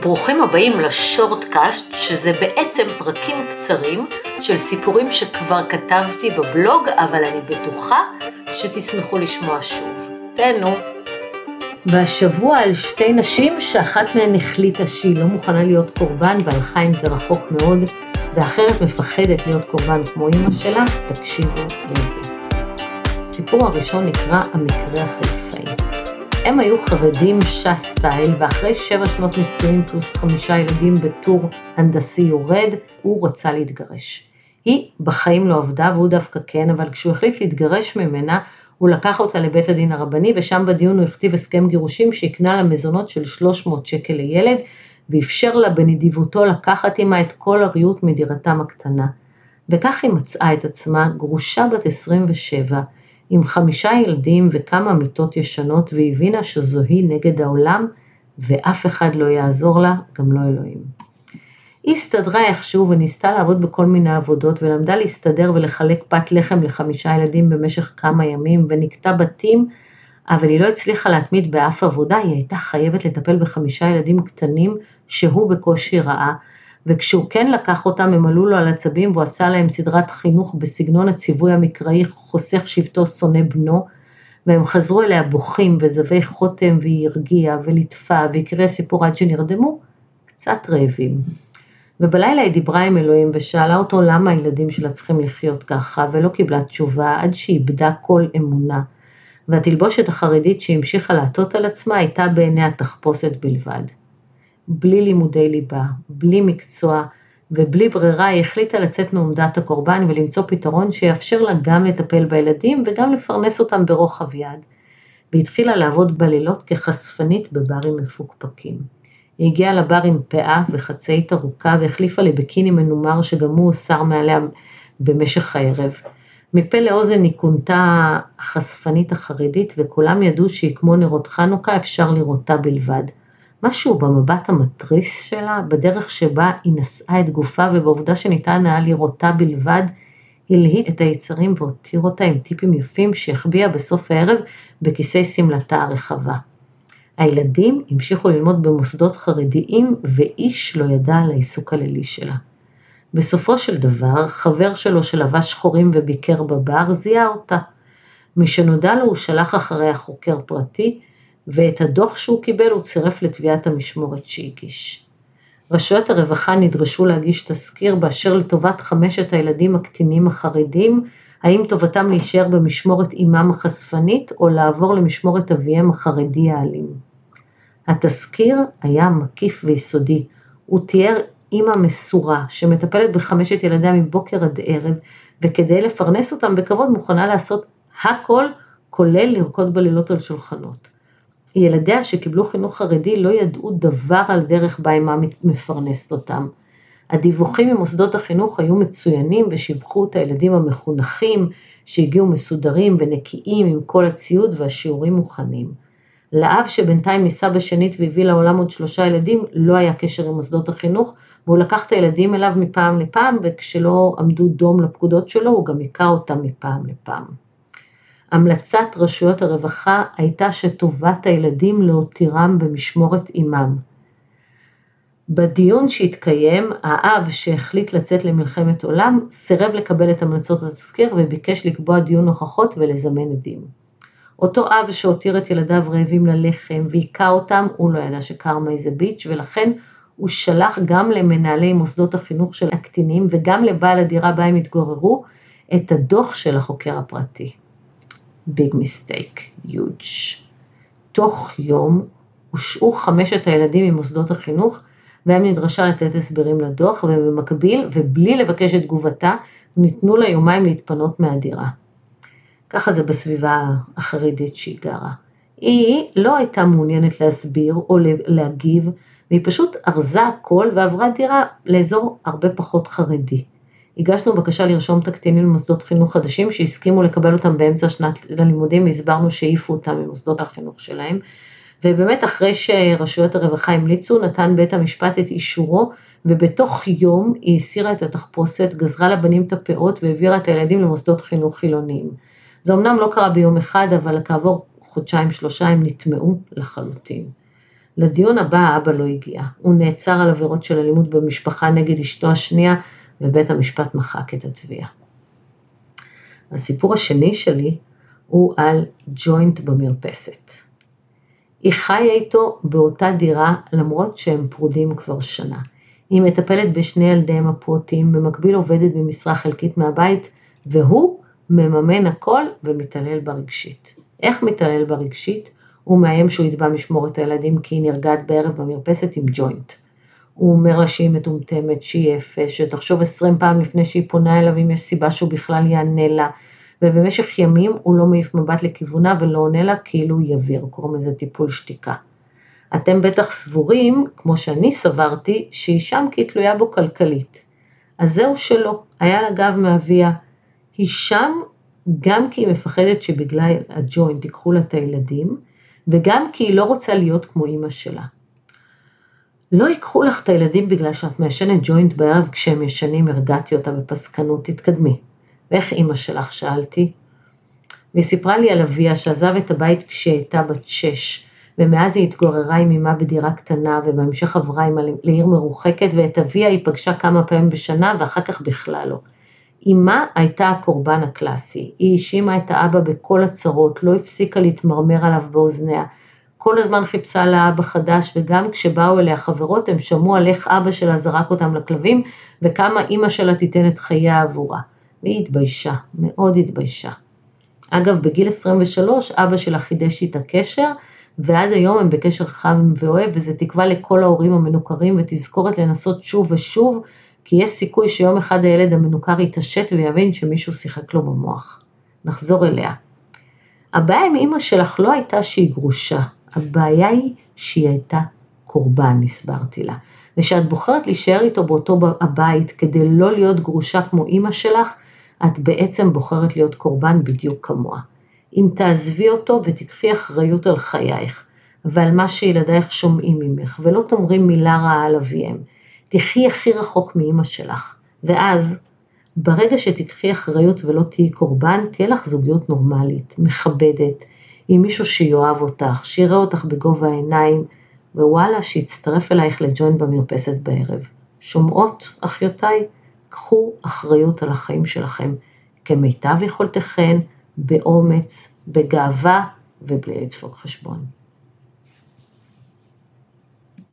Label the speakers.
Speaker 1: ברוכים הבאים לשורטקאסט, שזה בעצם פרקים קצרים של סיפורים שכבר כתבתי בבלוג, אבל אני בטוחה שתשמחו לשמוע שוב. תהנו. והשבוע על שתי נשים שאחת מהן החליטה שהיא לא מוכנה להיות קורבן והלכה עם זה רחוק מאוד, ואחרת מפחדת להיות קורבן כמו אימא שלה, תקשיבו לזה. הסיפור הראשון נקרא המקרה החיפאי. הם היו חרדים ש"ס סטייל, ואחרי שבע שנות נישואים פלוס חמישה ילדים בטור הנדסי יורד, הוא רצה להתגרש. היא בחיים לא עבדה והוא דווקא כן, אבל כשהוא החליט להתגרש ממנה, הוא לקח אותה לבית הדין הרבני, ושם בדיון הוא הכתיב הסכם גירושים שהקנה לה מזונות של 300 שקל לילד, ואפשר לה בנדיבותו לקחת עימה את כל הריהוט מדירתם הקטנה. וכך היא מצאה את עצמה גרושה בת 27, עם חמישה ילדים וכמה מיטות ישנות, והבינה שזו היא נגד העולם, ואף אחד לא יעזור לה, גם לא אלוהים. היא הסתדרה איכשהו וניסתה לעבוד בכל מיני עבודות, ולמדה להסתדר ולחלק פת לחם לחמישה ילדים במשך כמה ימים, ונקטה בתים, אבל היא לא הצליחה להתמיד באף עבודה, היא הייתה חייבת לטפל בחמישה ילדים קטנים שהוא בקושי ראה, וכשהוא כן לקח אותם הם עלו לו על עצבים והוא עשה להם סדרת חינוך בסגנון הציווי המקראי חוסך שבטו שונא בנו, והם חזרו אליה בוכים וזבי חותם והיא הרגיעה וליטפה והקריאה סיפור עד שנרדמו, קצת רעבים. ובלילה היא דיברה עם אלוהים ושאלה אותו למה הילדים שלה צריכים לחיות ככה, ולא קיבלה תשובה עד שאיבדה כל אמונה. והתלבושת החרדית שהמשיכה לעטות על עצמה הייתה בעיני התחפושת בלבד. בלי לימודי ליבה, בלי מקצוע ובלי ברירה היא החליטה לצאת מעומדת הקורבן ולמצוא פתרון שיאפשר לה גם לטפל בילדים וגם לפרנס אותם ברוחב יד. והתחילה לעבוד בלילות כחשפנית בברים מפוקפקים. היא הגיעה לבר עם פאה וחצאית ארוכה והחליפה לבקיני מנומר שגם הוא הוסר מעליה במשך הערב. מפה לאוזן היא כונתה החשפנית החרדית וכולם ידעו שהיא כמו נרות חנוכה אפשר לראותה בלבד. משהו במבט המתריס שלה, בדרך שבה היא נשאה את גופה ובעובדה שניתן היה לראותה בלבד, הלהיט את היצרים והותיר אותה עם טיפים יפים שהחביאה בסוף הערב בכיסי שמלתה הרחבה. הילדים המשיכו ללמוד במוסדות חרדיים ואיש לא ידע על העיסוק הלילי שלה. בסופו של דבר, חבר שלו שלבש שחורים וביקר בבר זיהה אותה. משנודע לו הוא שלח אחריה חוקר פרטי, ואת הדוח שהוא קיבל הוא צירף לתביעת המשמורת שהגיש. רשויות הרווחה נדרשו להגיש תזכיר באשר לטובת חמשת הילדים הקטינים החרדים, האם טובתם להישאר במשמורת אמם החשפנית או לעבור למשמורת אביהם החרדי האלים. התזכיר היה מקיף ויסודי, הוא תיאר אימא מסורה שמטפלת בחמשת ילדיה מבוקר עד ערב וכדי לפרנס אותם בכבוד מוכנה לעשות הכל כולל לרקוד בלילות על שולחנות. ילדיה שקיבלו חינוך חרדי לא ידעו דבר על דרך בה אימה מפרנסת אותם. הדיווחים ממוסדות החינוך היו מצוינים ושיבחו את הילדים המחונכים שהגיעו מסודרים ונקיים עם כל הציוד והשיעורים מוכנים. לאב שבינתיים נישא בשנית והביא לעולם עוד שלושה ילדים לא היה קשר עם מוסדות החינוך והוא לקח את הילדים אליו מפעם לפעם וכשלא עמדו דום לפקודות שלו הוא גם היכה אותם מפעם לפעם. המלצת רשויות הרווחה הייתה שטובת הילדים להותירם במשמורת עמם. בדיון שהתקיים, האב שהחליט לצאת למלחמת עולם, סירב לקבל את המלצות התזכיר וביקש לקבוע דיון הוכחות ולזמן עדים. אותו אב שהותיר את ילדיו רעבים ללחם והיכה אותם, הוא לא ידע שקרמה איזה ביץ' ולכן הוא שלח גם למנהלי מוסדות החינוך של הקטינים וגם לבעל הדירה בה הם התגוררו את הדוח של החוקר הפרטי. ביג מיסטייק, יוג'. תוך יום הושעו חמשת הילדים ממוסדות החינוך והם נדרשה לתת הסברים לדוח ובמקביל ובלי לבקש את תגובתה ניתנו לה יומיים להתפנות מהדירה. ככה זה בסביבה החרדית שהיא גרה. היא לא הייתה מעוניינת להסביר או להגיב והיא פשוט ארזה הכל ועברה דירה לאזור הרבה פחות חרדי. הגשנו בקשה לרשום את הקטינים למוסדות חינוך חדשים שהסכימו לקבל אותם באמצע שנת הלימודים, הסברנו שהעיפו אותם ממוסדות החינוך שלהם. ובאמת אחרי שרשויות הרווחה המליצו, נתן בית המשפט את אישורו, ובתוך יום היא הסירה את התחפושת, גזרה לבנים את הפאות והעבירה את הילדים למוסדות חינוך חילוניים. זה אמנם לא קרה ביום אחד, אבל כעבור חודשיים שלושה הם נטמעו לחלוטין. לדיון הבא האבא לא הגיע. הוא נעצר על עבירות של אלימות במשפחה נגד אשתו השנייה, ובית המשפט מחק את התביעה. הסיפור השני שלי הוא על ג'וינט במרפסת. היא חיה איתו באותה דירה למרות שהם פרודים כבר שנה. היא מטפלת בשני ילדיהם הפעוטים, במקביל עובדת במשרה חלקית מהבית, והוא מממן הכל ומתעלל בה רגשית. איך מתעלל בה רגשית? הוא מאיים שהוא יתבע משמורת הילדים כי היא נרגעת בערב במרפסת עם ג'וינט. הוא אומר לה שהיא מטומטמת, שהיא אפס, שתחשוב עשרים פעם לפני שהיא פונה אליו אם יש סיבה שהוא בכלל יענה לה, ובמשך ימים הוא לא מעיף מבט לכיוונה ולא עונה לה כאילו הוא יביר, קוראים לזה טיפול שתיקה. אתם בטח סבורים, כמו שאני סברתי, שהיא שם כי היא תלויה בו כלכלית. אז זהו שלא, היה לה גב מאביה. היא שם גם כי היא מפחדת שבגלל הג'וינט ייקחו לה את הילדים, וגם כי היא לא רוצה להיות כמו אימא שלה. לא ייקחו לך את הילדים בגלל שאת מעשנת ג'וינט בערב כשהם ישנים, הרגעתי אותה בפסקנות, תתקדמי. ואיך אימא שלך? שאלתי. והיא סיפרה לי על אביה שעזב את הבית כשהיא הייתה בת שש, ומאז היא התגוררה עם אמה בדירה קטנה, ובהמשך עברה עמה לעיר מרוחקת, ואת אביה היא פגשה כמה פעמים בשנה, ואחר כך בכלל לא. אמה הייתה הקורבן הקלאסי, היא האשימה את האבא בכל הצרות, לא הפסיקה להתמרמר עליו באוזניה. כל הזמן חיפשה לה אבא חדש, וגם כשבאו אליה חברות, הם שמעו על איך אבא שלה זרק אותם לכלבים, וכמה אימא שלה תיתן את חייה עבורה. והיא התביישה, מאוד התביישה. אגב, בגיל 23 אבא שלה חידש איתה קשר, ועד היום הם בקשר חם ואוהב, וזה תקווה לכל ההורים המנוכרים ותזכורת לנסות שוב ושוב, כי יש סיכוי שיום אחד הילד המנוכר יתעשת ויבין שמישהו שיחק לו במוח. נחזור אליה. הבעיה עם אימא שלך לא הייתה שהיא גרושה, הבעיה היא שהיא הייתה קורבן, הסברתי לה. ושאת בוחרת להישאר איתו באותו הבית כדי לא להיות גרושה כמו אימא שלך, את בעצם בוחרת להיות קורבן בדיוק כמוה. אם תעזבי אותו ותיקחי אחריות על חייך ועל מה שילדייך שומעים ממך, ולא תאמרי מילה רעה על אביהם. תחי הכי רחוק מאימא שלך, ואז, ברגע שתיקחי אחריות ולא תהיי קורבן, תהיה לך זוגיות נורמלית, מכבדת, עם מישהו שיאהב אותך, שיראה אותך בגובה העיניים, ווואלה, שיצטרף אלייך לג'וינט במרפסת בערב. שומעות, אחיותיי? קחו אחריות על החיים שלכם כמיטב יכולתכן, באומץ, בגאווה ובלי לדפוק חשבון.